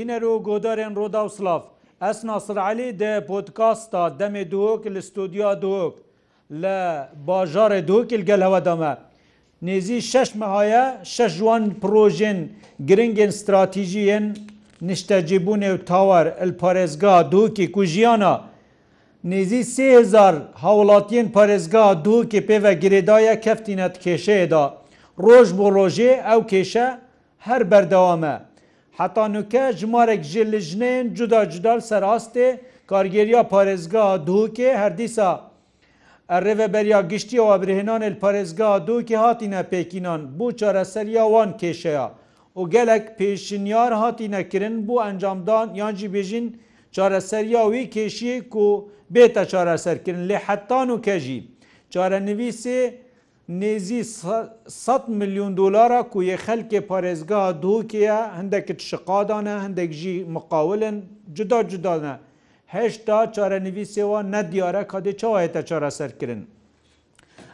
Dinero godarên Roda û Slav. Ez Nasir Elî de podkasta demê duok li stûdya duok li bajarê duokil gel hewada me. Nêzî şeş mehaye şeş wan projên giringên stratejiyên niştecîbûnê û tawar el parêzga duokî ku jiyana, Nêzî sêzar hewlatiyên parêzga duokê pê ve girêdaya keftînet kêşeyê da. Roj bo rojê ew kêşe her berdewame. حتانوکە ژمارێک ji lijnên cuda cudal serastê kargeriya parêzga dûkê herdîsa rêveberiya giştiya wabrihênan el parêzga dûkê hatîne pêkînan bû çareseriya wan kêşeya û gelek pêşinyar hatîne kirin bû encamdan yan jî bêjin çareseriya wî kêşiyê ku bêta çareserkirin lê hetan û kejî çarenivîsê نێزی 100 میلیون دلارە کو یە خەلکێ پارێزگا دووکەیە هەندێکت شقادانە هەندێک ژی مقاولن جدا جدانە هێشتا چارەنیویسێەوە نەدیارە کادێ چاوایەتە چارەسەرکردن.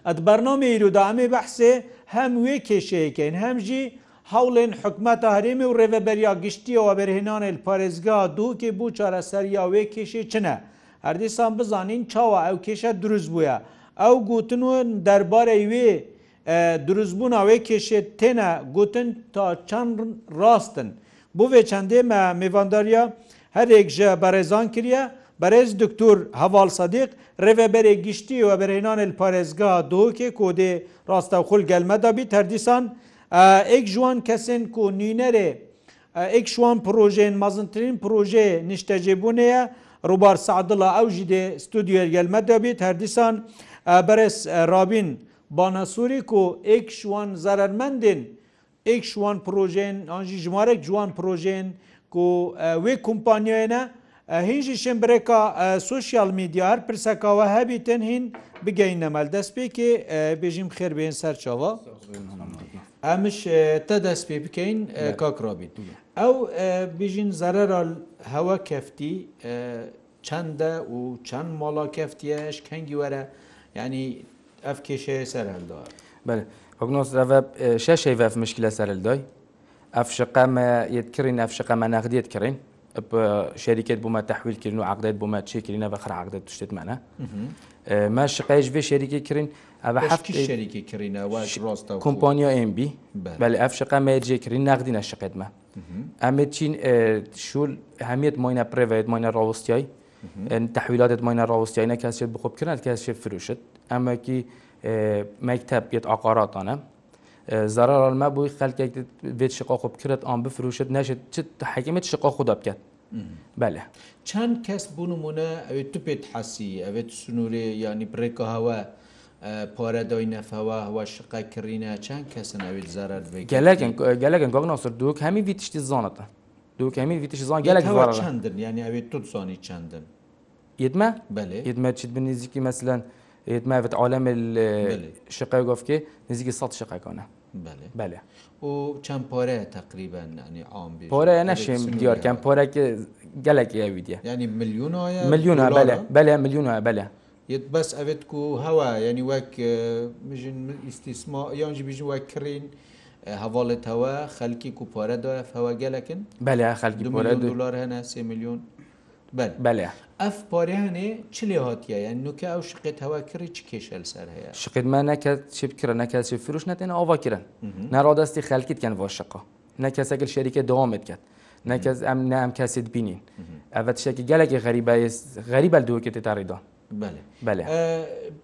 ئەت بەرنامە ئیرودامی بەحسێ هەم وێ کێشەیەکەین هەمژی هەوڵێن حکومەتە هەرێمی و ڕێڤەبەریا گشتیەوە بەرهێنانێ پارێزگا دووکێ بوو چارەسەریا وێ کێشێ چنە. هەردیسان بزانین چاوە ئەو کێشە دروست بووە. ئەو گوتن و دەربارەی وێ دروستبوون ئەوەیە کێشێ تێنە گوتن تا چەند ڕاستن بۆ وێ چەندێ مە میوانداریە هەرێک ji بەرێزان کریە بەرێز دکتور هەواڵ سەدیق ڕێڤەبەرێ گشتی و بەرێنان پارێزگا دۆکێ کۆدێ ڕاستە خول گەلمەدابی تەردیسان ئێک جوان کەسێن کو نینەرێ ئێک شوان پرۆژێن مەزنترین پرۆژێ نیشتەجێبوونەیە ڕووبار سعدڵە ئەو ژی دێ ستودیۆ گەلمەدابیت هەردیسان بەرز رابین بانەسووری و ئێک شوان زەرەرمەندین ئێک شوان پرۆژێن ئەژی ژمارەك جوان پرۆژێن و وێ کۆمپانیایەنە هینجی شمبرێکا سوسیال میدیار پرسەکەوە هەبیتن هین بگەین نەمەل دەستپێکی بێژیم خێربێن سەرچەوە ئەمش تە دەست پێ بکەین کاکڕابین ئەو بژین زەرەرال هەوە کەفتی چەندە و چەند ماڵا کەفتیەش کەنگی وەرە ینی ئەف کێشەیە سەردەوە بەگنۆس شەشەی بەف مشکلە سەردۆی ئەف شقامە یەتکردین ئەف شقامە نەخدیت کردین شەریکێت بوومە تەحویلکردن و عقدێت بوومە چێکردینە بە خراعقدە توشتێتمانە ما شقایش بێ شەریکی کردین ئەە حفتی شەریکی کردینەواش ڕاستە کۆمپۆنیۆ MB بەلێ ئەف شقا مێجێکردین نەخدینە شقێتمە ئەمێ چین شول هەمیت مۆینە پرێڤێت مۆینە ڕاوستیایی تحویلاتت ماینە ڕاوستیانە کەسێت بخۆبکردن کەسێت فروشت ئەمەکی مەکتب پێت ئاقاراتانە زەرەمە بووی خەلکێک بێت شقا خۆبکرێت ئەم بفروشت نەشێت چت حەکیمت شقا خۆدا بکات بەە چەند کەس بوونمونە ئەوێت تو پێت حەسی ئەوێت سنوورێ ینی بڕێکە هەوە پارەدای نەفەوە هەوە شقا کڕینە چەند کەسن ئەوێت زەرەر گەلەگەن گەلەگەن گۆگناسر دووک هەمی وی تشتی زانەتە دووکەمی ویتش زان گەلێک چندن یعنی ئەوێت تو زانی چندن یدمە یدمە چیت بن نزیکی مەسلەن یدمەوت عالم شقای گفتکی نزیکی سەد شقەکانە بله و چەند پارەیە تقریبا ئەنی ئام پارەیە نەشێم دیارکەم پارێکی گەلێکی ئەویدە ینی میلیون میلیون بەلێ بەلێ میلیون بەلە بەس ئەوێت و هەوا ینی وەک مژین ئیسیسما یانجی بژین وەک کڕین. هەواڵێتەوە خەلکی کوپۆرەدایە فەوەگەلەکن بەلا خەلکی دلار هەنا سێ میلیۆن بەلا ئەف پۆریانێ چ لێ هاتیە نوکە ئەو شقێت هەوا کڕی چ کێشەل سەر هەیە شقێتمان نەکەات چی بکرە نەکەسی فروش نەتێن ئەوواکرن ناڕادستی خەلکیتکەن بۆ شقا نەکەسەگەل شەریکە دەوامیتکات نەکەس ئەم نام کەسیت بینین ئەڤەت شتێکی گەلێکی غەریب غەریبە دووەکێتی تاڕیدا بەێ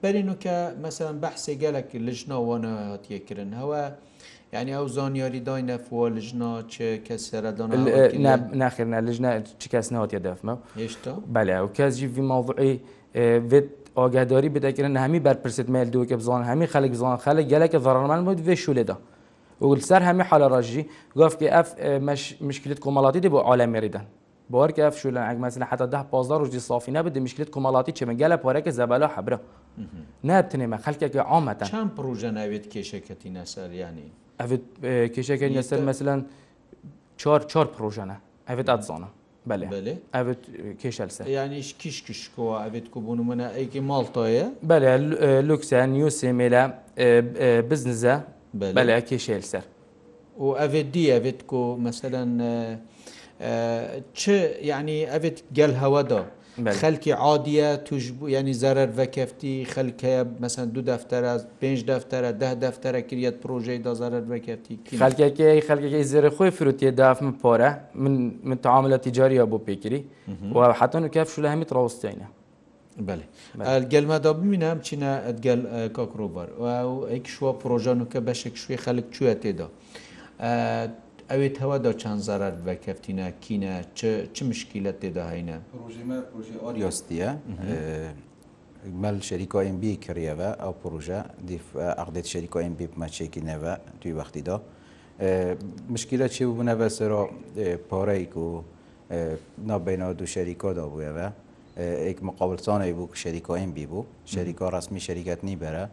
بەرین وکە مەسەرەن بەحسێ گەلێک لژنەوەە هاتیەکردن هەوە یعنی ئەو زانیاریدای نەفوە لژنا چ کەس ناخێنا لژنا چ کەس نەوەتە دەفمە هێشتا بەلێ و کەسجی ماوضعی بێت ئاگاداری بدەکردن هەمی بەرپرسێت میل دوکە بزان هەمی خەلک زان خەلک گەلەکە زارمان بود وێ شولێدا وگل سەر هەمی حالە ڕژی گفتکە ئەف مشکلت کۆمەڵاتی دێ بۆ عالەمێریدان بۆرکە ئەف شولە ئەگمەسن حتا ده پازدار ڕژی سافی نەبدە مشکلت کۆمەڵاتی چمە گەلە پارەکە زەبەلا حەبرە نابتنێمە خەلکێکە ئامەتە چەند پروژە ناوێت کێشەکەتی نەسەریانی ئەت کێشەکەن لەسەر مەسلەن چهار پرۆژەنە ئەێت ئەزانە بەێ ئەێت کێشە لەسەر یانیش کیش کشکەوە ئەێت کوبوونمەە ئەیکی ماڵتۆیە بەێ لوکسیان نیو سێمێلە بزنزە بەلێ کێشە لەسەر و ئەێت دی ئەێت کو مەسەرەن چ یعنی ئەێت گەل هەوەدا. خەلکی عادیە توش بوو ینی زەرەر بەکەفتی خەلکەیە مەسەن دوو دەفتەرە پێنج دەفتەرە ده دەفتەرە کرێت پرۆژەی دا زەرەر بەکەفتی خەلکەکەی خەلکەکەی زێرە خۆی فروتیە دافم پۆرە من من تعاملە تیجاریە بۆ پێگیری و حتان و کەفش لە هەمیت ڕاستینە. بەێ گەلمەدا ببینە ئەم چینە ئەگەل کاکرۆبەر و ئەیک شووە پرۆژان و کە بەشێک شوێ خەلک چوە تێدا. ئەوێ تەوادا چەند زارات بەکەفتینە کینە چ مشکیلت تێداهینە ئۆریۆستیە مەل شەریکۆMB کڕیەوە ئەو پروژە عقدێت شەریکۆMB مەچێکینەوە توی وەختیدا مشکیلە چی بوونەوە سەرۆ پۆڕێک و نابینەوە دوو شەریکۆدا بووەوە ئێک مقابلسانێک بوو شەریکۆMB بوو شەریکۆ ڕستمی شەریکەت نیبەرە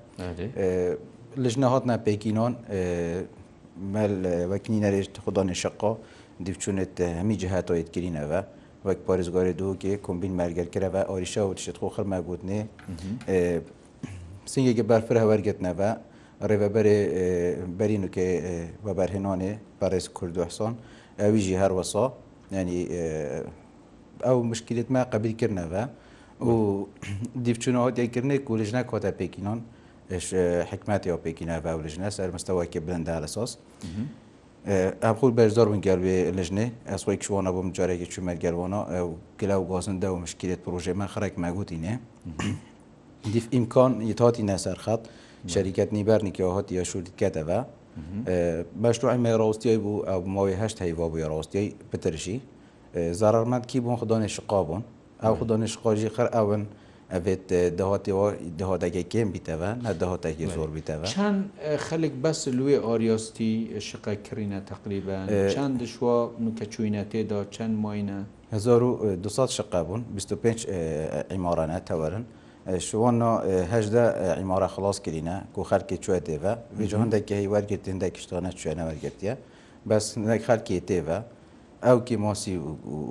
لەژنە هاتنە پێکینۆن مەل وەکنی نەرێشت خوددانێ شقا دیچونێت هەمی جهاتۆیتکردینەوە وەک پارێزگاری دووکێ کمبین مەرگەرکرەوە ئۆریشە و تشت خۆ خەرمەگووتنێ سنگێکی بەرفر هەوەرگتنەوە ڕێبەبەرێ بەرین وکە بەبەرهێنانێ بەڕێز کوردوحسان ئەویژی هەروەسا ینی ئەو مشکلت مە قبلکردنەوە و دیفچونەوە دیکردنێک کوولژنە کۆتە پێکینان حکماتەوە پێکینا باورژنە سەر مستەوەکە بلندا لە سۆس ئەخول بەش زۆر من گەلێ لەژنێ ئەسۆی کشوانە بۆم جارێکی چومە گەلوانە گلا و گازندا و مشکلێت پروۆژێ من خەرێک مەگوتینێ دیف ئیمکان یتهاتی نەسەر خەت شەریکەت نیبارنیکەوە هاتی یاشوریتکەتەوە بەش تو ئەمە ڕاستیای بوو ئەو ماوەی هەشت هەیوا بووی ڕاستیای پترشی زارەرمەند کی بوون خدانێ شقا بوون ئەو خدانێ شقاژی خەر ئەون ئەێت دەهاتەوە دەهاتەکەکێم بیتەوە نە دەهاتەکی زۆر بیتەوە چەند خەلک بەس لێ ئۆریۆستی شقە کڕینە تقریبە چەند دشوە کە چوینە تێدا چەند ماینە 1200 شقە بوون 25 ئیمارانە تەوەرن شوانهدا ئیمارە خلاص کرینە کو خەرکی چێ تێوە ویج هەندێکی هی وەرگتیندە کشتانە چێنە وەرگرتە بەس نەک خەرکی تێوە. ew kê masî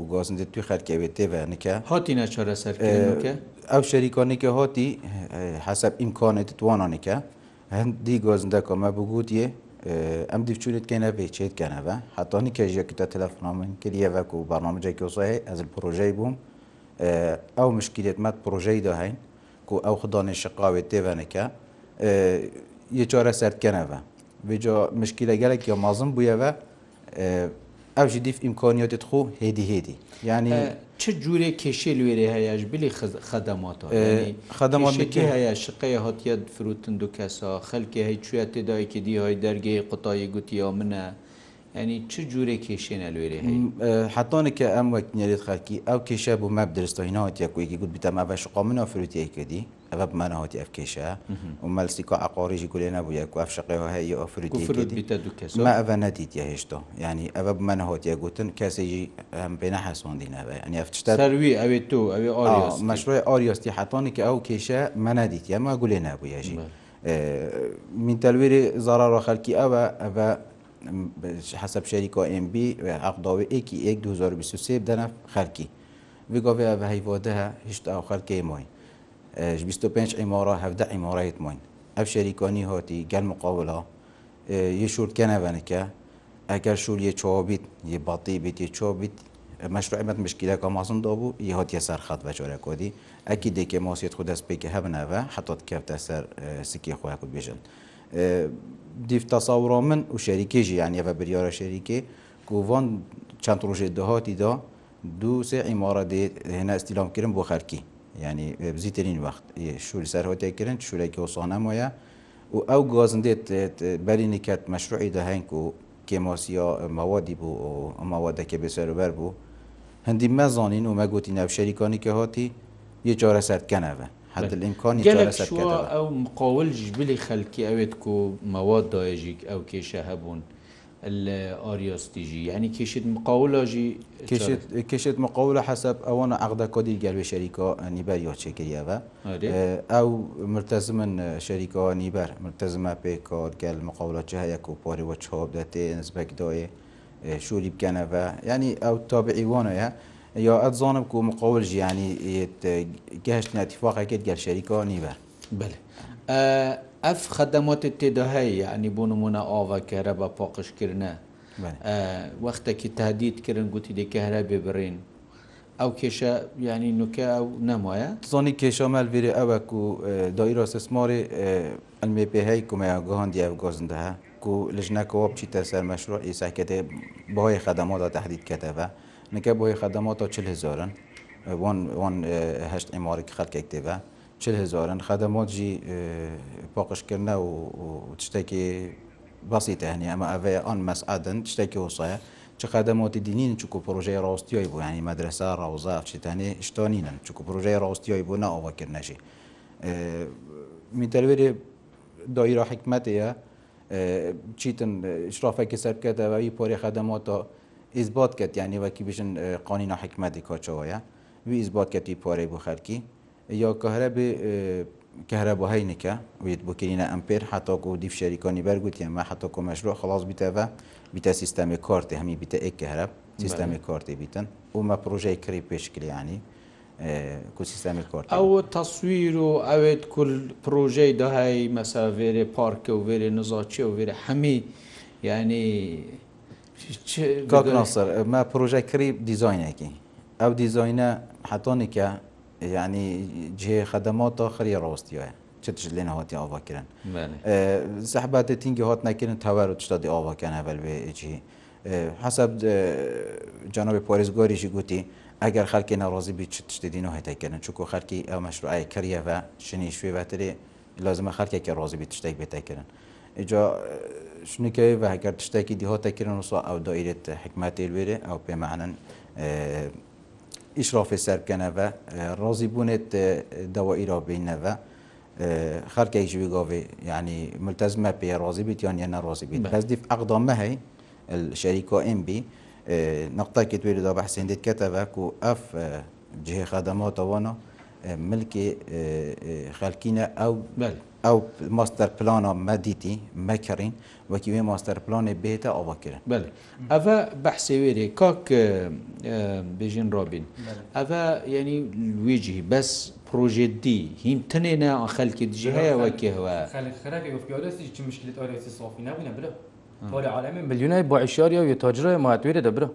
û gazinde tu xerkevê tê ve nike hatîne çareserkirkê ئەو شەریکانێکە هاتی حەسەب ئیمکانێت توانانێکە هەندی گۆزندەکە مە بگوتیێ ئەم دیچونێت کەێنە بێ چێت کەنەوە هەتانی کەژێکتە تەلەفنامن کردیەوەک و بەنامەجێکی وسای ئەز پرۆژەی بووم ئەو مشکلێتمەت پرۆژەی داهین و ئەو خدانێ شقاوێت تێوانەکە یە چۆرە سەرکەنەوە بێجا مشکلە گەلێک یا مازم بوویەوە ئەو ژی دیف ئیمکانیاتت خۆ هێدی هێدی یعنی چ جوورێک کێشێ لێرێ هەیەش بلی خەدەماتەوە خەدەماتێکی هەیە شقەیە هاتیەت فروتن دوو کەسە خەلکی هەی چوە تێدایکی دیهای دەرگەی قوتایی گوتی منە ئەنی چ جوورێ کێشێنە لێرێ حتانێککە ئەم وەک نێریت خەکی ئەو کێشە بوو مەب درستەوەینەوە تێکوێکی گوت بتەمە بەشقا منە فروتەیە کردی ئەە بمانەوەتی ئەفکێشە و مەلسیکۆ ئاقۆریژی گولێ نەبووە کوف شقەوە هەیە ئۆفرما ئەە نەدیتە هێشتۆ ینی ئەە بمانەهۆتیە گوتن کەسێکی پێنا حسوندی نابێ ئەنیفتشتەروی ئەوێت تۆ ئەوێ مەشروی ئۆریۆستی حتۆنی کە ئەو کێشە مەنەدیتی ئەمە گولێ نابووەژی منتەلوێری زارا ڕۆخەلکی ئەوە ئەە حسب شەریکۆ MB عقداوەیەکی 1 2023 دەنە خەرکی بگۆ بە هەیڤۆدەها هیچ ئەو خەرکەی مۆی 25 ئیمارە هەفدە ئیمارەت مۆین ئەف شەریکانی هاتی گەل مقاولا یە شورکەنەڤەنەکە ئەگەر شور یە چۆبیت یە باتی بیت یە چۆبیت مەشروعمت مشکیلەکە مازم دابوو یە هاتیە سەر خەت بە چۆرە کۆدی ئەکی دێکێ ماسیێت خو دەست پێکە هەبنەوە حتۆت کەفتە سەر سکی خۆیان کوت بێژن دیفتەساوڕۆ من و شەریکێژی یانیەوە بریارە شەریکێ کوڤان چەند ڕۆژێ دەهاتی دا دوو سێ ئیمارە هێنە ئەستیلامکردن بۆ خەرکی ینی بزیترین وقت شووری سەرهۆتێکردن شوورێکی وسانەم وە و ئەو گۆزندێت بەرینیکەت مەشروعی دەهنگ و کێمۆسیە مەوادی بوو و ئەمەوادەکە بێسەربەر بوو هەندی مەزانین و مەگوتی نەوشەریکانی کە هاتی یە چارە سەرکەنەوە هەلئیمکانی ئەو مقاولژ بلی خەلکی ئەوێت و مەواد دایژیک ئەو کێشە هەبوون. الاريوس تيجي يعني كيشيت مقاوله جي كيشيت كيشيت مقاوله حسب اوانا عقد كودي قال شركه نيبر يو تشيكيا او ملتزم شركه نيبر ملتزمه بكار قال مقاوله جهه كو باري وتشوب داتي نسبك دوي شو اللي بكنفا يعني او تابعي وانا يا اتظانم كو مقاول جي يعني كهشنا اتفاق اكيد قال شركه نيبر بله ئەف خەدەمەتی تێدا هەیە ئەنی بوو نمونە ئاڤەکەرە بە پۆقشکردە وەختێکی تادیدکردن گوتی دیکە هەرە بێ بڕین ئەو کێشە ینی نوکە نەمایە زۆنی کێشەمەل بێرێ ئەوەک و دایرۆسسمۆری ئەلمێ پێهەی کومەیە گۆهندی ئەو گۆزندەها و لەژنەکەەوە بچیتە سەر مەشروع ئیساکەێ بۆی خەدەمەدا تهدید کەتەوە نەکە بۆی خەدەمەوە تا چه هزارن وان هشت ئمارێک خەکێک تێبە چل هزارن خدمات جی پاقش کردن و تشتکی بسیطه یعنی اما اوه آن مسعدن تشتکی وصایه چه خدمات دینین چکو پروژه راستیایی بو یعنی مدرسه روزه چتانی اشتانینن چکو پروژه راستیایی بو نه آوا کرنشی میتلویر دایره حکمت یا چیتن اشرافه که سر کرده و ای پاری خدمات اثبات کرد یعنی وکی بیشن قانون حکمت کاچوایا وی اثبات کردی پاره بو خلکی یا کەهرە بێ کەهرە بە هەینەکە وێت بۆکەینە ئەمپێر حتاکو و دیف شەریکانی بەرگوتی ئەمە حتاکو مەشرۆ خلاص بیتەە بیتە سیستەمی کارتی هەمی بیتە ئەک کەهرە سیستەمی کارتی بیتن ومە پروۆژەی کری پێشکلیانی کو سیستەمی کارت ئەو تەسویر و ئەوێت کول پروۆژەی داهای مەساوێرێ پارکە و وێرێ نزاچی و وێرە هەمی ینی کاکناسەر مە پروۆژە کری دیزینێکی ئەو دیزینە حتۆنیکە ینی جێ خەدەمەوە خەری ڕۆستیە چتش لێن هاتی ئاواکردن زەحباتە تینگی هات نکردن تەوار تشتادی ئاواکەن هەبل بێجی حسب جانبی پۆریزگۆریشی گوتی ئەگەر خەرکی نەڕۆزی بی چ تشتدین و هەتەکردن چکو خەرکی ئەو مەشروعای کریەوە شنی شوێباتری لازمە خەرکێکی ڕۆزی بی تشتێک بێتەکردن اینجا شنکەوی بە هەگەر تشتێکی دیهۆتەکردن و سا ئەو دایرێت حکمەتی لێرێ ئەو پێمانن ئیشرافی سەرکەنەوە ڕازی بوونێت دەوە ئیرا بینەوە خەرکێک ژوی گاوێ ینی ملتەزمە پێ ڕازی بیتیان یە نەڕازی بیت خەزدیف ئەقدامە هەی شەریکۆ ئمبی نقطەکی توێ لەدا بەحسێندێت کەتەوە و ئەف جهێ خەدەماتەوەە ملکی خەلکینە ئەو بەل ئەو ماستەر پلانە مەدیتی مەکەڕین وەکی وێ ماستەر پلانێ بێتە ئەوەکردن بێ ئەە بەحسێ وێرێ کاک بێژین ڕۆبین ئەە یعنی لویجی بەس پرۆژێدی هیم تنێنە خەلکی دژی هەیە وەکی هەوە ملیونای بۆ عیشاریا و تاجرە ماتوێرە دەبرە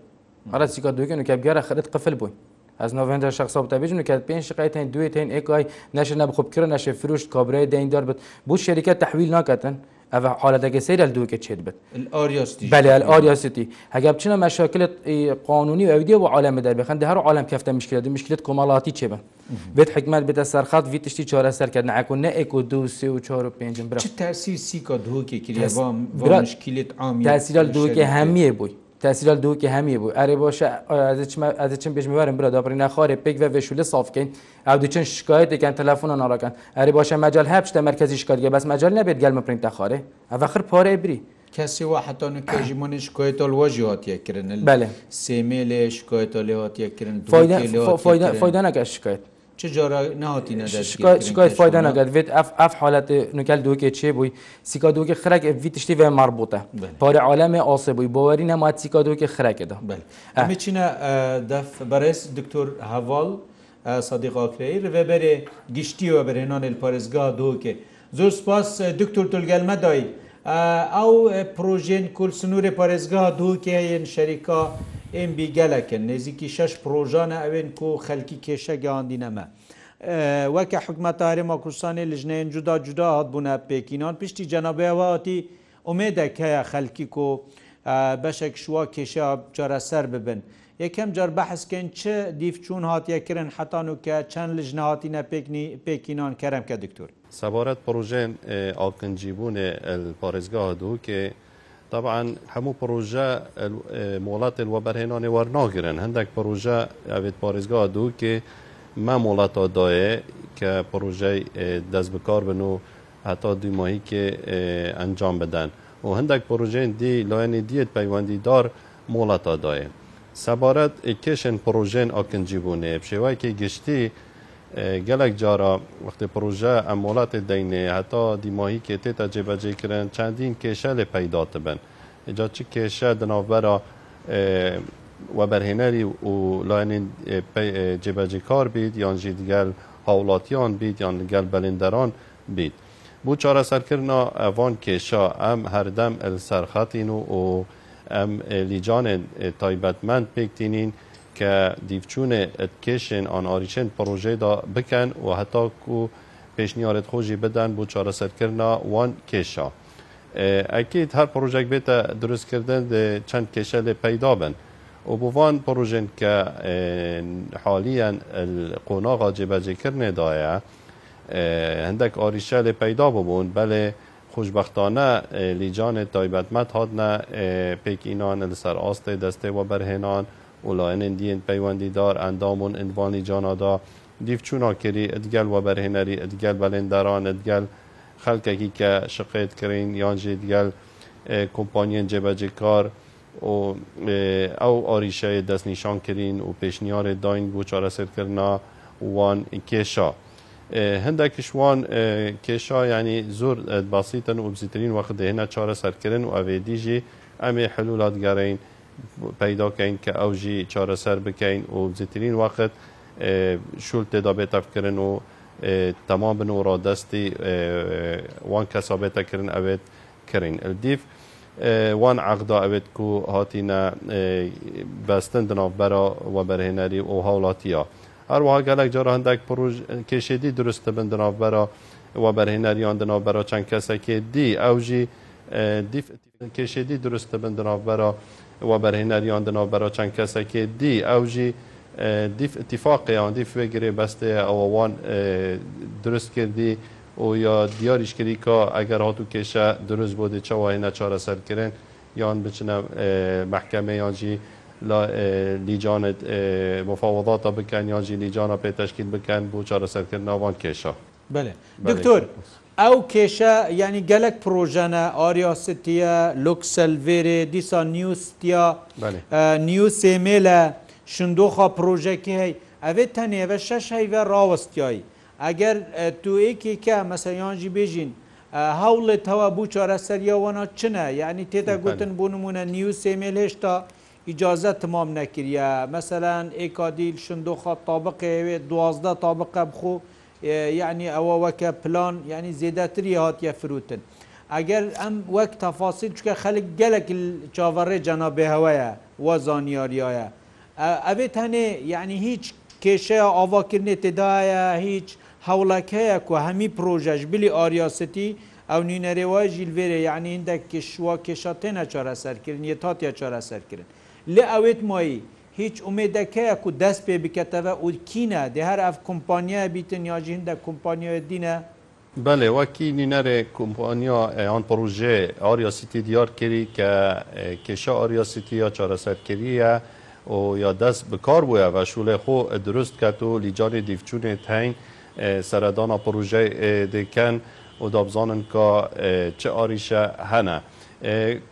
هەرا سیکا دوکەن و کەبگارە خەرت قفل بووین از نوفمبر شخصا بتبیجن که پنج شقای تن دوی تن اکای نشه نه خوب کردن نشه فروش کابره دین دار بد بو شرکت تحویل نکتن اوا حالت اگه سیر دو که چید بد الاریاستی بله الاریاستی اگر چنا مشاکل قانونی و ویدیو و عالم در بخند هر عالم کفته مشکل ده مشکلات کمالاتی چه بن بیت حکمت بیت سرخط وی تشتی چاره سر کردن اكو نه اکو دو سه و چهار و پنج برا چه تاثیر سی کا دو که کلیه و مشکلات عامی تاثیر دو که همیه بوی تاسیال دووکی هەمی بوو ئەرێ باشە چند بژموارم برا دابڕی نەخواارێ پێک بە وێشولە سافکەین ئەو دوچەند شکایەتێکن تەلەفۆن ناڕەکەن ئەری باشە مەجال هەپشتە مەرکزی شکارگە بەس مەجال نەبێت گەلمە پرینتە خارێ ئەە خر پارێ بری. کەسی وە حتان کەژیمونی شکۆیتۆ وەژی هاتیەکردن بەێ سێمێ لێ شکۆیتۆ لێ هاتیەکردن فایدانەکە شکێت چه جارا نهاتینه شکای فایده نگد وید اف اف حالت نکل دو که چه بوی سیکا دو که خرک وی تشتی و مربوطه پاره عالم آسه بوی باوری نماد سیکا دو که خرک ده بله همه چینا دف برس دکتور هوال صدیق آکرهی رو بره گشتی و برنان الپارزگاه دو که زور سپاس دکتور تلگلمه دایی ئەو پرۆژێن کول سنوورێ پارێزگا دووکیین شەریکا ئێمبی گەلەکن نێزیکی شەش پرۆژانە ئەوێن کۆ خەلکی کێشەگەاندی نەمە. وەکە حکومەتارێمە کوردستانی لژنەیەن جودا جودا هاتبوونە پێکینان پشتی جەنابەیەواتی ئومێدەکەیە خەلکی کۆ بەشێک شووە کێشە جارەسەر ببن. یەکەم جار بەحسکەن چ دیفچوون هاتیەکردن حتان و کە چەند لژنەهاتی نە پێکینان کەرم کە دکتۆری. سەبارەت پرۆژێن ئاکنجیبوونێ پارێزگا دوو کێ طبعاً هەموو پرۆژە مۆڵات وەبەرهێنانی وەرناگرن هەندێک پرۆژە ئەوێت پارێزگا دوو کێ مە مۆڵاتەوەدایە کە پرۆژەی دەست بکار بن و هەتا دوماهی کێ ئەنجام بدەن و هەندێک پرۆژێن دی لایەنی دیت پەیوەندیدار مۆڵاتەدایە سەبارەت کشن پرۆژێن ئاکنجیبوونێ پشێوایکی گشتی gelek cara wextê proje em molatê deynê heta dîmahîkê têta cêbecêkirin çendîn kêşe lê peyda dibin ca çi kêşe di navbera weberhênerî û layenên cêbecêkar bît yan jî digel hawlatiyan bît yan li gel belênderan bît بۆ چارەسەرکردنا ئەوان کێشا ئەم هەردەم ئەل سەرخەتین و ئەم لیجانên تایبەتمەند پێکتینین کە دیفچوونێ کێشێن ئاناریچێن پڕۆژێدا بکەن و هەتاکو پێشنیارێت خۆشی بدەن بۆ چارەسەرکردنا وان کێشە. ئەکیت هەر پرۆژێک بێتە دروستکردن چەند کێشە لێ پەیدا بن. و بۆوان پرۆژن کە حالیان قۆناغا جێبەجێکردنێدایە هەندێک ئاریشە لێ پەیدا ببوون بەێ خوشببختانە لیجانێ تایبەتمەت هاتنە پێکینان لەسەر ئاستێ دەستێ وە بەرهێنان Olayên diyên peywendîdar endamon envanî cana da dîv çûna kirî edgel we berhênerî edgel belênderan edgel xelkekî ke şiqêt kirin yan jê digel kompanyên cebecekar û ew arîşeyê destnîşan kirin û pêşniyarê dayin bû çareserkirina wan kêşa. هەندێک شوان کێشا ینی زۆر باسیتن و بزیترین وەخت دێنە چارە سەرکردن و ئەوێ دیژی ئەمێ حلولات گەڕین پیداکەین کە ئەوژی چارەسەر بکەین و زیترین وقت شول تێدابێت تەفکردن و تەما بن و ڕادستی وان کەسابێتەکردن ئەوێت کردین ئەلدیف وان عقدا ئەوێت و هاتیە بەستن دناافبەرە و بەرهێنەری و هاوڵاتیە هەروەها گەلک جار هەندێک پرۆژ کێشێدی درستە بن دناافبەرە و بەرهێنەریان دناافبەرە چەند کەسەکێ دی ئەوژی کێشێدی درستە بن دناافبەرە و بەرهێنەریان دناوبەرە چەند کەسەکێ دی ئەوژی دیف اتفاقیان دیف وەگرێ بەستەیە ئەوەوان دروست کردی و یا دیاریشکری کە ئەگەر هات و کێشە دروست بۆ دچەوایە چارەسەرکردن یان بچنە محکەمەیانجی لیجانت مفاوضاتە بکەن یانجی لیجانە پێتەشکیل بکەن بۆ چارەسەرکردن ناوان کێشە. دکتۆر ئەو کێشە ینی گەلک پرۆژەنە ئاریاستیە لۆکسەلڤێرێ دیسا نیوستیا نیو سێمێ لە شندۆخە پرۆژێکی هەی ئەوێت تەنێوە شەش هەیوە ڕاوەستیایی ئەگەر توێکێکە مەسەیانجی بێژین هەوڵێت هەوە بوو چارەسەریەوەنا چنە یعنی تێدا گوتن بوو نمونە نیو سێمێل هێشتا ئیجازە تمام نەکریە مەسەلاەن ئێکادیل شندۆخە تابقەیەوێت دوازدە تابقە بخۆ یعنی ئەوە وەکە پلان یعنی زێداتری هاتیە فروتن. ئەگەر ئەم وەک تەفاسی چکە خەلک گەلک چاوەڕێ جەنابێ هەوەیە وە زانیاریایە. ئەبێت هەنێ یعنی هیچ کێشەیە ئاواکردنێ تێدایە هیچ هەوڵەکەیە و هەمی پرۆژەش بلی ئاریاستی ئەو نینەرێوای ژیلێرە یعنی هندە کشوا کێشە تێنە چارەسەرکردن یە تاتیە چارەسەرکردن. لێ ئەوێت مایی هیچ ئومێدەکەیە و دەست پێ بکەتەوە ئوکینە دێ هەر ئەف کۆمپانیای بیتن یاژین دە کۆمپانیای دینە بەێ وەکینی نەرێ کۆمپانیا ئەیان پروژێ ئاریاسیتی دیار کردی کە کێشە ئاریاسیتی یا چارەسەرکردە و یا دەست بکار بووە بەشولێ خۆ دروست کات و لیجانی دیفچونێ تەنگ سەردانا پروژێ دەکەن و دابزانن کە چه ئاریشە هەنە.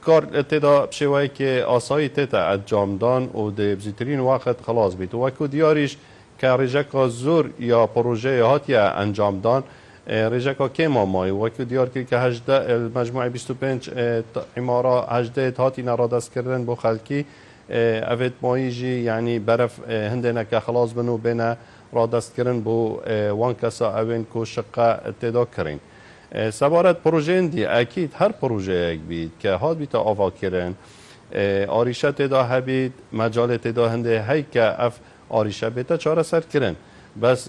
کار تێدا پشێوەیەکێ ئاسایی تێتە ئەنجامدان و دەبزیترین واقعت خلاص بیت وەکو دیاریش کە ڕێژەکە زۆر یا پرۆژەیە هاتیە ئەنجامدان ڕێژەکە کێمامایی وەکو دیارکرد کە مجموعی 25 ئیمارە هەدەیت هاتی نەڕادەستکردن بۆ خەلکی ئەێت ماییژی یعنی بەرف هەندێنەکە خلاص بن و بێنە ڕادەستکردن بۆ وان کەسە ئەوێن کۆشقە تێدا کڕین. سەبارەت پروۆژێندی ئەکییت هەر پروۆژەیەک بیت کە هاتبیتە ئاواکردن ئاریشە تێدا هەبیت مەجاالێت تێدا هەندێ هەی کە ئەف ئاریشە بێتە چارەسەرکردن بەس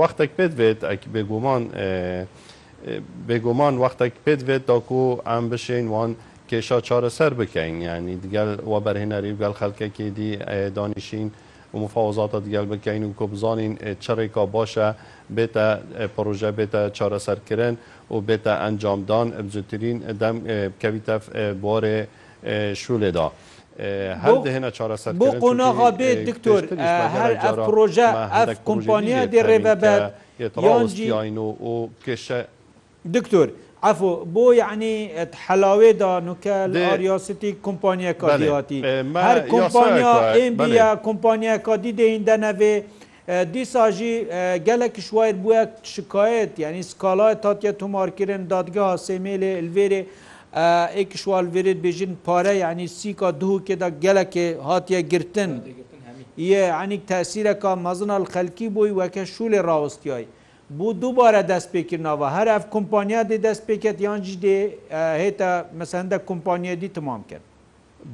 وەختێک پێت بێت ئەکی بێگومان بێگومان وەختێک پێت بێت داکو ئەم بشین وان کێشا چارەسەر بکەین ینی دیگەل وەبەرهێنەری گەل خەلکەکی دی دانیشین. و مفاوزاتە دیگەل بکەین و کۆ بزانین چڕێکا باشە بێتە پرۆژە بێتە چارەسەرکردن و بێتە ئەنجامدان بزووترین دەم بکەویتە بۆرێ شولێدا. هەر دهێنە چارەسەر بۆ قۆناغا بێت دکتۆر هەر ئەف پرۆژە ئەف کۆمپانیا دێ ڕێبەبەر یانجیین و کێشە دکتۆر ئەفۆ بۆ یعنی حەلاوێدا نوکە لەریاستی کۆمپانیا کاریاتی هەر کۆمپانیا ئمبیا کۆمپانیا کادی دەین دەنەوێ دیساژی gelek şwayer bûye şikayet yani skalaya tatiye tomarkirin dadgeha semêlê elverê ek şwal verê bêjin pare yani sîka duhukê da gelekê hatiye girtin ye enik tesîreka mezinal xelkî boy weke şûlê rawistiyayî bu dubare destpêkirina ve her ev kompanya dê destpêket yan jî dê hêta mesende kompanya dî timam kirin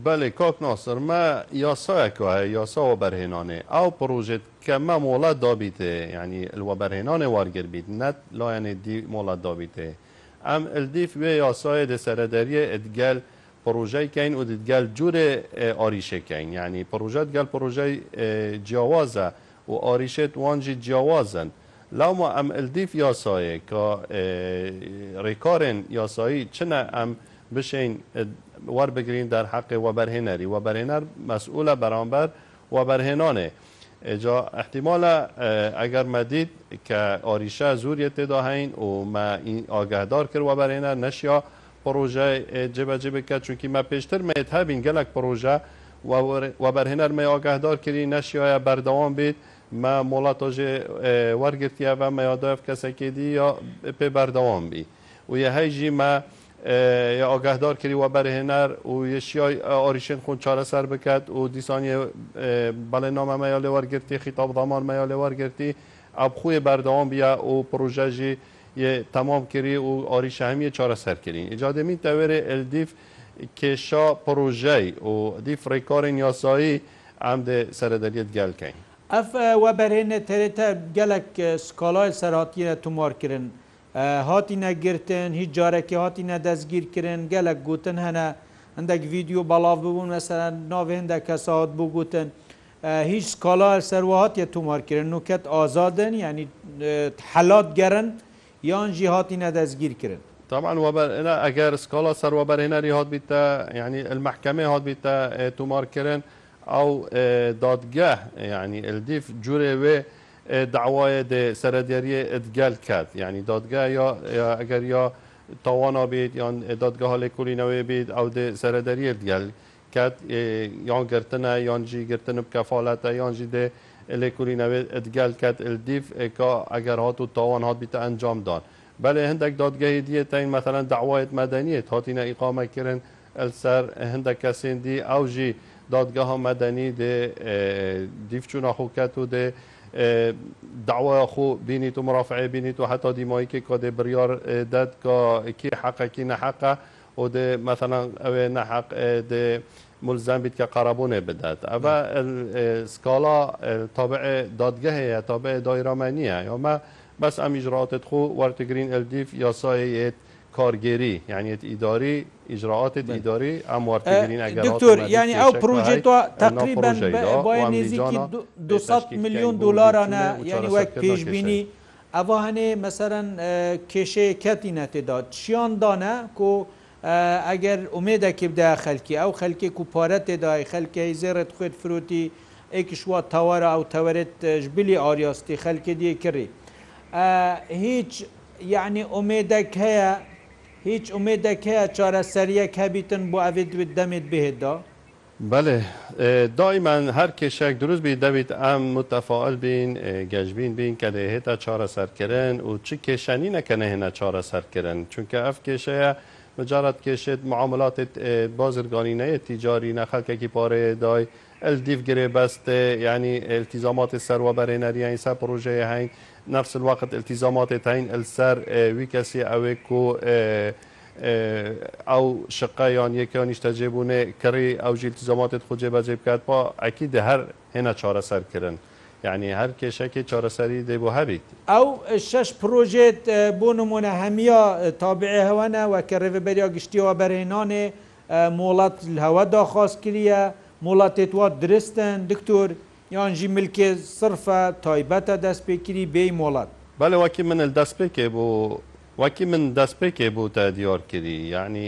بەێ کاک ناسرمە یاسایەکە هەیە یاساوە بەرهێنانێ ئەو پرۆژێت کە مە مۆڵە دابیتێ ینی لوە بەرهێنانێ وەرگربیت نەت لایەنێ دی مۆڵە دابیتێ ئەم ئەلدیف وێ یاسایە دەسەرەدەریە ئەدگەل پرۆژەیکەین و دیتگەل جوورێ ئاریشەکەین ینی پرۆژەت گەل پرۆژەی جیاوازە و ئاریشێت وانجی جیاوازن. لاما ئەم ئەلدیف یاسایە کە ڕێکارێن یاسایی چنە ئەم بشین وەربگرین در حقی وەبەرهێنەری وەبەرهێنەر مەسئولە بەرامبەر وەبەرهێنانێ. جا احتیمالە ئەگەر مەدید کە ئاریشە زوریە تێدا هەین و ئاگادار کرد وەبەرێنە نەشیا پرۆژە جێبەجێ بکە چونکی مە پێشتر مێت هەبین گەلک پرۆژە وەبەرهێنەر مێ ئاگادار کردی نەشیایە بەردەوام بێت مە مڵاتۆژێ وەرگرتیە بە مەیاداف کەسەکێدی یا پێ بەردەوام بی و یە هەیژی مە یا ئاگەهدار کردی و بەرهێنەر و یشیای ئاریشن خون چارەسەر بکات و دیسانی بەڵێ نامە مەیا لێوەرگرتی خیتاب دامان مەیا لێوەرگرتی ئەبخوێ بەردەوام بیا و پروۆژەژی تەمام کردی و ئاریشەهمیە چارەسەرکردین ئجادەمین تەوێرە ئەلدیف کێشا پروۆژەی و دیف ڕێکارین یاسایی ئەم دێ سەردەریت گەلکەین. ئەف وەبەرهێنێت تێرێتە گەلک سکالای سەراتیە تومارکردن. هاتی نەگرتن هیچ جارێکی هاتی نەدەستگیرکردن گەلک گوتن هەنە هەندێک ویددیو بەڵاو ببوون مەسەر ناوێندە کەسات بوو گوتن هیچ سکالا سەرواهاتە تومارکردن نوکەت ئازادن ینی حلات گەرن یان ژی هاتی نەدەستگیرکردن طبعا وبرنا اگر سکالا سەرۆبەرهێنەری هات بیتە ینی المحکەمە هات بیتە تومارکردن ئەو دادگە ینی الدیف جوێ وێ داوایە سەرەدەریە ئەدگەل کرد یعنی دادگە یا ئەگەر یا تاوانا بێت یان دادگەها لە کولینەوەی بێت ئەو سەرەدەریە دگەل کرد یان گرتنە یانجی گرتن بکەفاالەتە یانجی دێ لە کولینەوێت ئەدگەل کرد ئەلدیف کا ئەگەر هات و تاوان هات بیتە ئەنجامدان. بەێ هەندێک دادگەهی دیە تاین مەمثلەن داوایت مەدەنیت هاتیینە ئیقامەکردن ئەلسەر هەندە کەسێندی ئەو ژی دادگەها مەدەنی دێ دیفچوونە خوکەت و دێ داوا خو بینیت و مرافعه بینیت و حتی دیمایی که کاده بریار داد که کی حقه کی نحقه و ده مثلا او نحق ده ملزم بید که قربونه بدد اما سکالا تابع دادگه تابع دایرامنیه یا ما بس ام اجراعات خو ورتگرین الدیف یا سایه کارگێری یعنیەت ئیداری ئیجرراعاتت ئیداری ئەموارتگرین ئەگەر ینی ئەو پروژێت تقریبن نزیکی 200 میلیۆن دلارانە یعنی وەک پێشببینی ئەوە هەنێ مەسەرەن کێشەیە کەتی نەتێدا چیان دانە کۆ ئەگەر ئومێدەکی بدا خەلکی ئەو خەلکی و پارە تێدای خەلکی زێرت خوێت فروتی ئێکیشوا تەوارە ئەو تەوەرێت ژبلی ئاریاستی خەلکی دیێ کڕی هیچ یعنی ئومێدەک هەیە هیچ ئومێدەکەیە چارەسەریەک هەبیتن بۆ ئەێت دوێت دەمێت بهێدا؟ بەێ دایمان هەر کێشێک دروست بی دەویت ئەم متەفاعل بین گەشتبین بین کە دەهێتە چارەسەرکردن و چ کێشانی نەکە نەهێنە چارەسەرکردن چونکە ئەف کێشەیە مجارەت کێشێت معاملاتت بازرگانینەیە تیجاری نەخەکێکی پارەیە دای ئەل دیفگرێ بەستێ ینی التیزاماتی سەروە بەرێنەریانی سە پروژەیە هەنگ نفس الوقت التزامات تاين السر ويكسي اويكو ئەو شقیان یەکیانیش تەجێبوونێ کڕی ئەو ژیل تزەماتێت خودجێ بەجێ بکات با ئەکی دە هەر هێنا چارەسەرکردن. یعنی هەر کێشەکی چارەسەری دەیبوو هەبیت. ئەو شش پرۆژێت بۆ نمونە هەمیە تابعێ هەوەنە و کە ڕێبەریا گشتیەوە بەرهێنانێ مۆڵەت هەوە داخواست کریە، مۆڵاتێت وا درستن دکتۆر یانجی ملکێ صرفە تایبەتە دەستپێکری بێی مۆڵات بەێ واکی من دەست پێکێ بۆ وەکی من دەست پێکێ بوو تا دیۆرکردی یعنی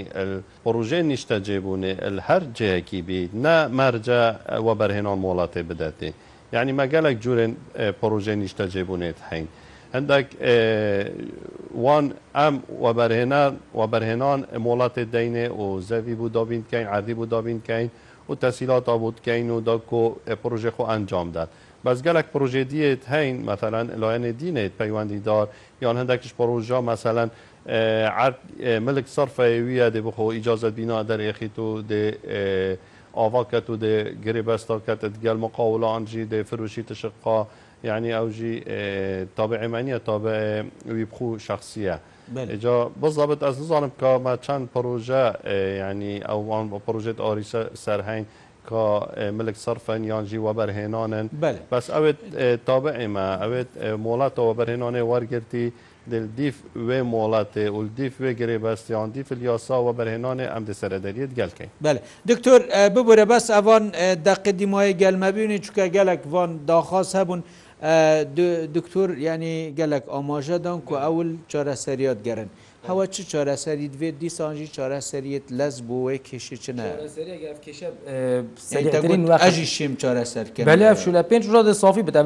پڕژێ نیشتە جێبوونێ هەر جەیەکی بیت نا مەرجە وە بەرهێنەوە مۆڵاتێ بداتێ یعنی مەگەلێک جوورێن پڕژێ نیشتە جێبوونێت حین هەندێک وان ئەم وەبەرهێنان وەبەرهێنان مۆڵاتێ دەینێ و زەوی بوو دابینکەین عادی بوو دابینکەین و و تحصیلات آبود کین و دا کو پروژه خو انجام داد بس گلک پروژه دیت هین مثلا لاین دینت پیوندی دار یان هندکش پروژه مثلا عرض ملک صرف ویه دی بخو اجازه بنا در اخی تو دی آوا کتو دی گری بستا کتت گل مقاوله انجی دی فروشی تشقا یعنی اوجی تابع منیه تابع وی بخو شخصیه اینجا بالضبط از نزانم که ما چند پروژه یعنی اوان با پروژه آریسا سرهنگ که ملک صرفن یان جی و برهنانن بله. بس اوید تابع ما اوید مولات و برهنانه ورگرتی دل دیف و مولات و دیف و گری بس یان دیف الیاسا و برهنانه ام د سردریت گل کن بله دکتر ببره بس اوان دقیقی مای گل مبینی چکه گلک وان داخواست هبون دکتۆر ینی گەلک ئاماژەدان کو ئەول چارەسەریات گەرن. هەوە چ چارەسەری دوێت دیسانجی چارەسەریت لەس بۆی کێشی چنە ئەژی شیم چارەسەر بەلێ شولە پێنج ڕۆدە سافی بتە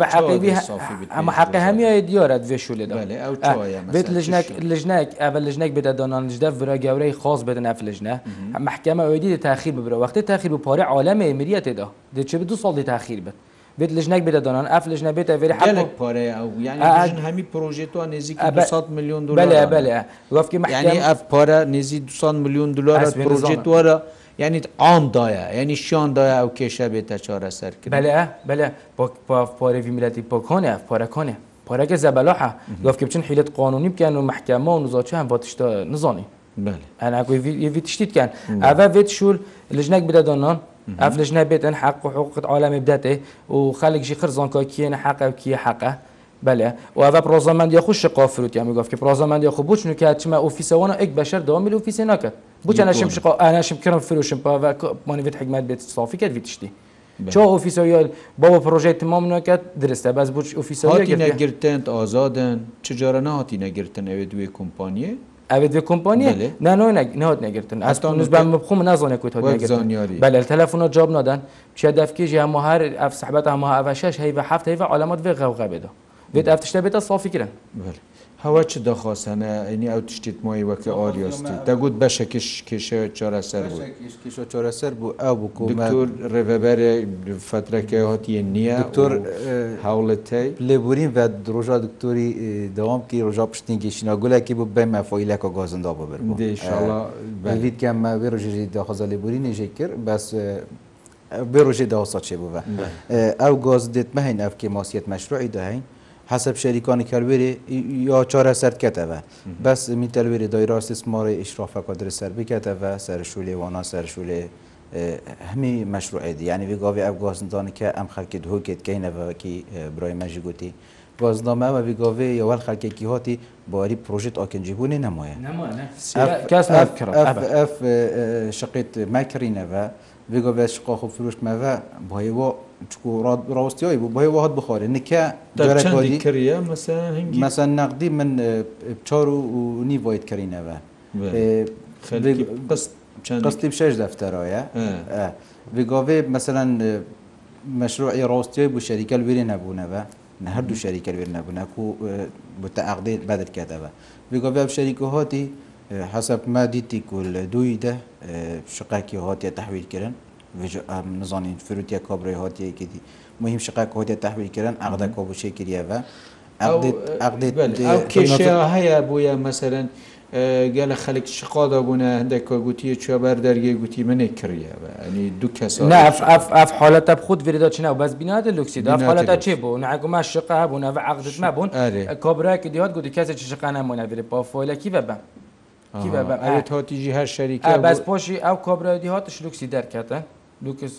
ئەمە حق هەمیای دیارە دوێ شولێ بێت لەژنێک ئەە لەژنێک بدە دانانجدە ڤرا گەورەی خاص بدەن ئەف لەژنە محکەمە ئەوی دی تاخیر ببرە وقتی تاخیر و پارێ عالەمە ئەمریەتێدا دەچێت دو ساڵی تاخیر بێت. بێت لەژنێک بێتە دۆنان ئەف لەژنە بێتە ێری حلێک پارەیە هەمی پرۆژێتوان نزیک 200 میلیۆن دلار بەلێ لەفکی معنی ئەف پارە نێزی 200 میلیۆن دلار پرۆژێتوارە یعنی ئامدایە ینی شیاندایە ئەو کێشە بێتە چارە سەرکرد بەلێ بەلێ پارێوی میلەتی پۆکۆنە پارەکۆنێ پارەکە زەبەلۆحە گفتکە بچن حیلت قانونی بکەن و محکەمە و نزۆچی هەم بۆ تشتە نزانی ئەناکوی تشتیتکەن ئەە بێت شول لەژنێک بدە دۆنان ئەفلش نەبێتن حق و حقوقت عالمی بدەێ و خەلێکژی خرزانکۆ کیێنە حقە کیە حقە بله و ئەە پرۆزەمەندی خوش قافروت یا میگفت پرۆزەمەندی خو بچن کە چمە ئۆفیسەوەە ئەک بەشەر دو میل ئۆفیسی ناکە بچەنەشم شقا ئاناشم کردم فروشم پاوەمانوێت حکمت بێت صافی کرد ویتشتی چۆ ئۆفیسۆیل بەوە پرۆژێت تمامەکەت درستە بەس بچ ئۆفیسەوە نەگرتن ئازادن چجارە نهاتی نەگرتن ئەوێ دوێ کۆمپانیە ئەێ دوێ کۆمپانیە نانۆ نات نەگرتن ئەستانزبان بخۆم نازانێکوت بەل تەلەفۆنە جاب نادان چیا دەفکیژ یا مهار ئەف سەحبەت ئەمە ئەە شش هەیە بە هەفتەی بە عەمەت بێ غەوغە بێدا بێت ئەفتشتە بێتە سافیکرن. هەوە چ دەخۆسەنە ئەینی ئەو تشتیت مۆی وەکە ئۆریۆستی دەگوت بەشێکیش کێشەیە چۆرەسەر بوو چۆرەسەر بوو ئەو بکوور ڕێبەبەرێ فترەکەی هاتی نییە تۆر هەوڵەتی لێبورین بە درۆژا دکتۆری دەوامکی ڕۆژا پشتنیکی شیناگولێکی بوو بەمە فۆیلەکە گازندا ببر بەویت کەمە وێ ڕژێژی داخۆزە لێبوری نێژێ کرد بەس بێ ڕۆژێ داوەسە چێ بووە ئەو گاز دێت مەهین ئەفکی ماسیەت مەشروعی داهین حسب شریکان کلوری یا چاره سر کتوه بس می تلوری دایره استثمار اشراف قادر سر بکتوه سر شوله وانا سر شوله همی مشروعه دی یعنی وی گاوی اف گازندان که ام خلک دهو کت که نو کی برای مجی گوتی گازنامه و وی گاوی یا ول خلک کی هاتی باری پروژه آکنجی بونه نمایه نمایه کس نفکر اف اف شقیت مکرینه و وی گاوی شقاخ فروش مو با ڕاستیایی بوو بەهی وهات بخۆێ نکە کردە مەسەن نەقدی من چار و نیڤیت کردینەوە قستی شش دەفتەرەیە گاوێ مەسەن مەشروعی ڕاستیای بوو شەریکەل وێرێ نەبوونەوە هەردوو شەریکە وێر نەبوونە و بتە عقدێت بەدرکاتەوە گاوێ شەریک و هاتی حسب ما دیتی کول دوی ده شقاکی هاتیە تحویلکردن نزانین فروتیە کابرای هاتیەیەکی دی مهم شقا کۆدە تحویلکردن عقدە کۆبوشەی کردیەوە کێشە هەیە بۆیە مەسەرەن گەلە خەلک شقادا بوون هەندێک گوتی چێ بەر دەرگێ گوتی منێ کڕیەوە ئەنی دوو کەس ئەف حالەتە بخود ێدا چناو بەس بینادە لوکسی دا حالەتە چێ بوو نگوما شقا بوون ئەە عقدش نبوون کابراکە دیات گوتی کەسە چ شقانە مۆنەێ پافۆلەکی بەبە. ئەوێت هاتیجی هەر شەریکە بەس پۆشی ئەو کۆبرادی هاتش لوکسی دەرکاتە لوكس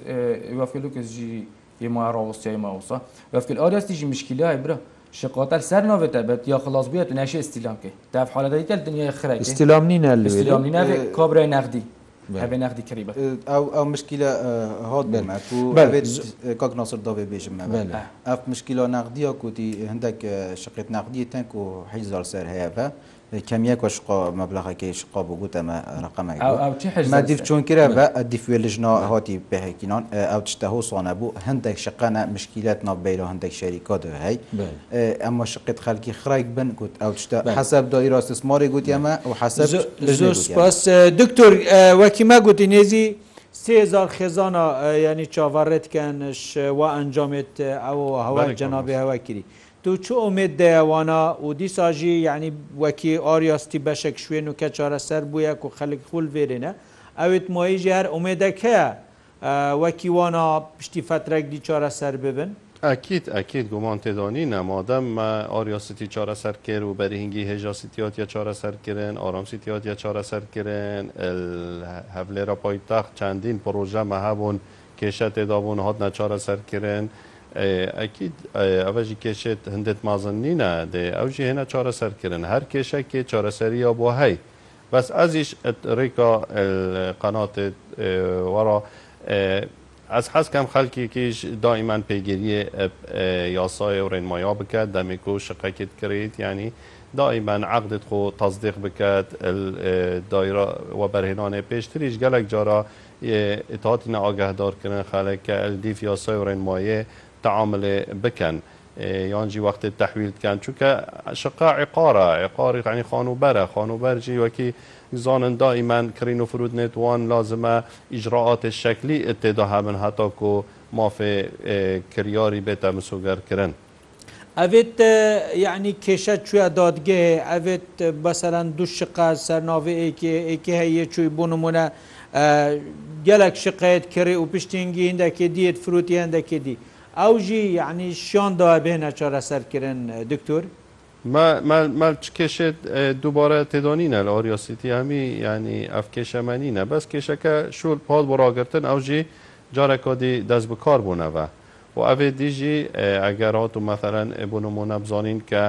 وفق لوكس جي يما راوستيا يما وصا وفق الارياس تيجي مشكله برا شقاتل سر نو تبت يا خلاص بيت ناشي استلام كي تعرف حاله ديت الدنيا خرج استلام نينا اللي استلام نينا كابرا نقدي هبه نقدي قريبه او او مشكله هاد بالمعك كاك ناصر دافي بيجم اف مشكله نقديه كوتي عندك شقه نقديه تنكو حيزر سر هيفا کەمیەک وەش مەبلغەکەیش قا بگوت ئەمە ڕقەمە ما دیف چۆنکرە بە دیفێ لەژنەوە هاتی پێهێکینان ئەو تشتەه سوانە بوو هەندێک شقەنە مشکیلات ناببیرە هەندێک شەریکا دوهەی ئەمە شقت خەلکی خڕایك بن گوت ئەو تشتە حەسەب دای ڕاستسمماری گوت ئەمە و حەسە زۆر سپاس دکتۆر وەکیمە گوتی نێزی سێزار خێزانە ینی چاوەڕێتکەنش وا ئەنجامێت ئەو هەوای جەنابی هەوا کردی. تو چ ئۆمێت دەیەوانە و دیساژی یعنی وەکی ئاریاستی بەشێک شوێن و کە چارەسەر بووە و خەلک خول بێرێنە ئەوێت مۆیژی هەر ئۆمێدەکە وەکی وانە پشتی فترێکی چارەسەر ببن ئەکییت ئەکییت گومان تێدانی نەمادەم ئاریاستی چارەسەرکرد و بەرهنگی هێژا سیتیاتە چارەسەرکردن ئارام سیتیاتە چارەسەرکردن هەولێرە پایتەخت چەندین پرۆژە مەهەبوون کێشە تێدابوون هات نەچارەسەرکردن. ئەکیید ئەوەژی کێشێت هەندێک مازن نینە دێ ئەوژی هێنا چارەسەرکردن هەر کێشەکێ چارەسەریە بۆ هەی بەس ئەزیش ڕێکا قەناتێت وەڕە ئەس حەزکەم خەلکێکیش دائیمان پێگیریە یاسای و ڕێنمایا بکات دەمێک و شقەکت کڕیت ینی دائیمان عقدت خۆ تەزدیق بکات دایرە وەبەرهێنانێ پێشتریش گەلک جارە ئتااتی نەئگەهدارکردن خەلەکە ئەلدیف یاسای و ڕێنمایە تەعاعملێ بکەن یانجی وەختێ تەحویل بکەن چونکە شقا عقاە عقاری عنی خانوبەرە خانوبەرجی وەکی زانن دائیمەن کرین و فرود نێتوان لازمە ئیجرراعات شکلی اتێدا هەبن هەتاکو مافێ کریاری بێتە مسوگەرکردن. ئەێت یعنی کێشە کوێ دادگێ ئەێت بەسەرەن دوو شقا سەرناوێکی هەیە چوی بۆ نمونە گەلک شقەت کڕێ و پشتینگی هندەکێ دیت فروتی هەندەکێ دی. ئەو ژی یعنی شیان دابێنە چارەسەرکردن دکتور مال کێشێت دووبارە تێدانینە لە ئۆریۆسیتی هەمی ینی ئەف کێشەمەنینە بەس کێشەکە شول پاد بۆ ڕاگرتن ئەو ژی جارە کۆدی دەست بکار بوونەوە و ئەوێ دیژی ئەگەر هاات و مەثەرەن بوونممونە بزانین کە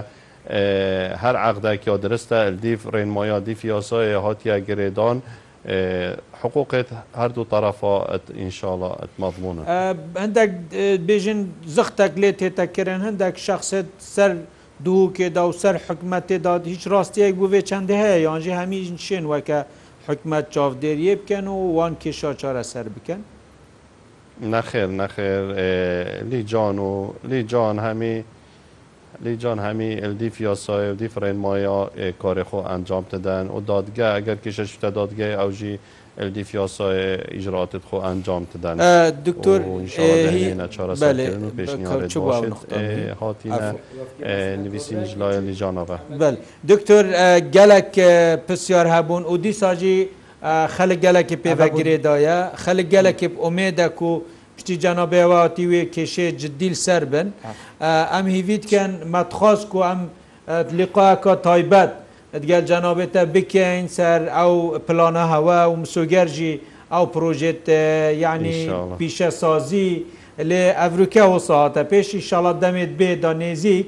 هەر عقدێکیا درستە دیف ڕێنمایا دیف یاسای هاتیە گرێدان حقوقت هەردوو تەرەفات ئینشاالله ئەتمەضمونە هەندێک بێژن زختێک لێ تێتەکردن هەندێک شخصێت سەر دووکێدا و سەر حکومەتێدا هیچ ڕاستیەک بوو بێ چەندە هەیە یانجی هەمی شێن وەکە حکومت چاودێریە بکەن و وان کێشا چارە سەر بکەن نەخێر نەخێر لی جان و لی جان هەمی لیجان هەمی ئەلدی فیاسایودی فرێنمایە کارێخۆ ئەنجام دەدەن و دادگە ئەگەر کشەشتە دادگای ئەوژی ئەلدی فیاسای ئیژراتت خۆ ئەنجام دەدەن دکتۆر هاتی نویسینج لای لیژانەوە دکتۆر گەلک پرسیار هەبوون و دیساژی خەلک گەلکی پێوەگرێدایە خەلک گەلکی ئومێدەک و پشتی جەنابێواتیوێ کێشێ جدیل سەر بن ئەم هیویتکەن مەتخۆست و ئەم لیقاکە تایبەت گەل جەنابێتە بکەین سەر ئەو پلانە هەوە و مسوگەرژی ئەو پرۆژێت یعنی پیشە سازی لێ ئەفروکە و ساعتە پێشی شڵات دەمێت بێ دانێزیک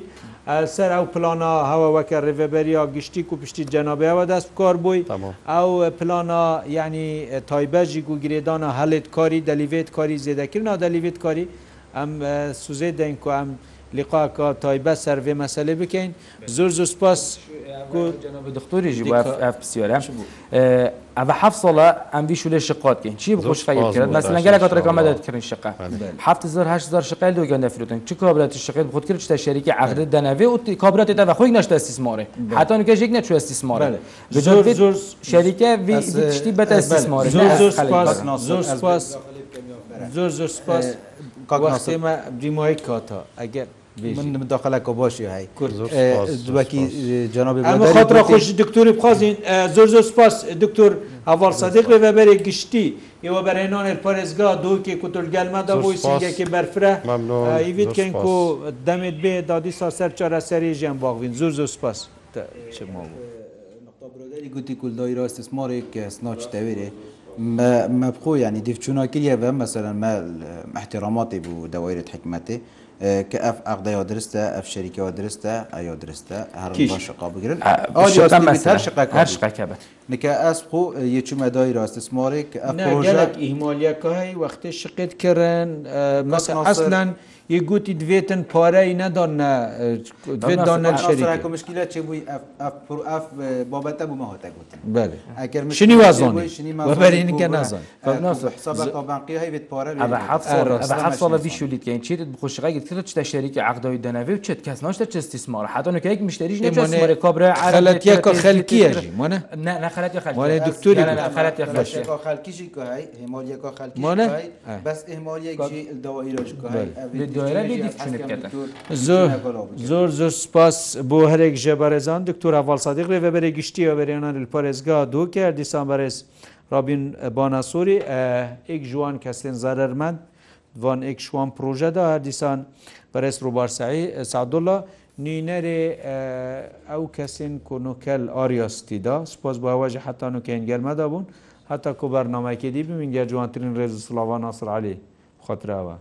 سەر ئەو پلانە هەوەوەکە ڕێڤەبەریا گشتی و پشتی جەنابەوە دەست کار بووی ئەو پلانە یعنی تایبەژی و گرێدانە هەڵێت کاری دەلیوێت کاری زێدەکردنا دەلیوێت کاری ئەم سوزێ دەنگ و ئەم لقاکە تایبە سەرێ مەسلێ بکەین زۆر زۆر سپاس دختوریژی پسیۆرە ئەە حف ساڵە ئەمدی شولێ شقاتکەین چی بخۆش مەسلەنگەلە ڕێکامەدەکردن شق ه شقل دوگەن نفرن چ کابراتی شقیت خود کرد شتە شەریکی عهدت دەناوێ و کابراتی دەە خۆی نەشتە استیسمارێ حتان کەژێک نەچ استیسمارە شەریکە شتی بەتە استیسمار زۆر سپاس زۆر زۆر سپاس کاگەمە دیمایی کاتە ئەگەر من مداخله کو باشی های دوکی جناب اما خاطر خوش دکتوری بخوازین زور زور سپاس دکتور اول صدیق به بر گشتی یو برینان پارزگا دو که کتل گلمه دا بو سنگه که برفره ایوید کن کو دمت به دادی سا سر چاره سری جن باغوین زور زور سپاس شما نقطه برادری گوتی کل دای راست اسماری که سناچ تویره ما بخو يعني ديف تشوناكريا مثلا ما احتراماتي بدوائر حكمتي کە ئەف ئەقدەوە درستە ئەف شەریکەوە درستە ئەو درستە هەر شقا بگرن هەر شقاکە بێت نکە ئەسق و یەچمەدای ڕاستسمۆێک ئەف ئیمۆلیەکەی وەختی شقت کردن مەسە ئەسلەن. یگوتی دوێتن پارەی نەدانمشکیلە چ بووی بابەتە بوومەهۆتە گوتن شنی وازۆنیبەرینکە نازان بیشولیتکەین چیت بخۆشقاگیت کرد چتە شەریکی عقدەوەی دەناوێ چێت کەس ناشتە چستیسمار حتانەکەیک مشتریش نێ کابرا خەلەتیەکە خەلکیەژی نەخەلەتی خەلوانێ دکتوری خەلەتی خەلکی خەلکیژی کوی هێمالیەکە خەلکی بەس ئێمالیەکی دەوای ڕۆژ کوی زۆر زۆر زۆر سپاس بۆ هەرێک ژێبارێزان دکتۆر هەواڵسادیق ڕێبەرێ گشتی ئەوەرێنان پارێزگا دوکە دیسان بەرز رابین باناسۆری ئێک جوان کەسێن زارەرمەند وان ئێک شوان پرۆژەدا هەر دیسان بەرز ڕووبارسایی سعدۆڵە نینەرێ ئەو کەسین کۆنوکەل ئاریاستیدا سپاس بۆ ئەوەژە حتانوکەین گەرمەدا بوون حتا کۆبەرنامەکێ دی بمینگە جوانترین ڕێز سلاوان ناسرعالی خۆتراوە.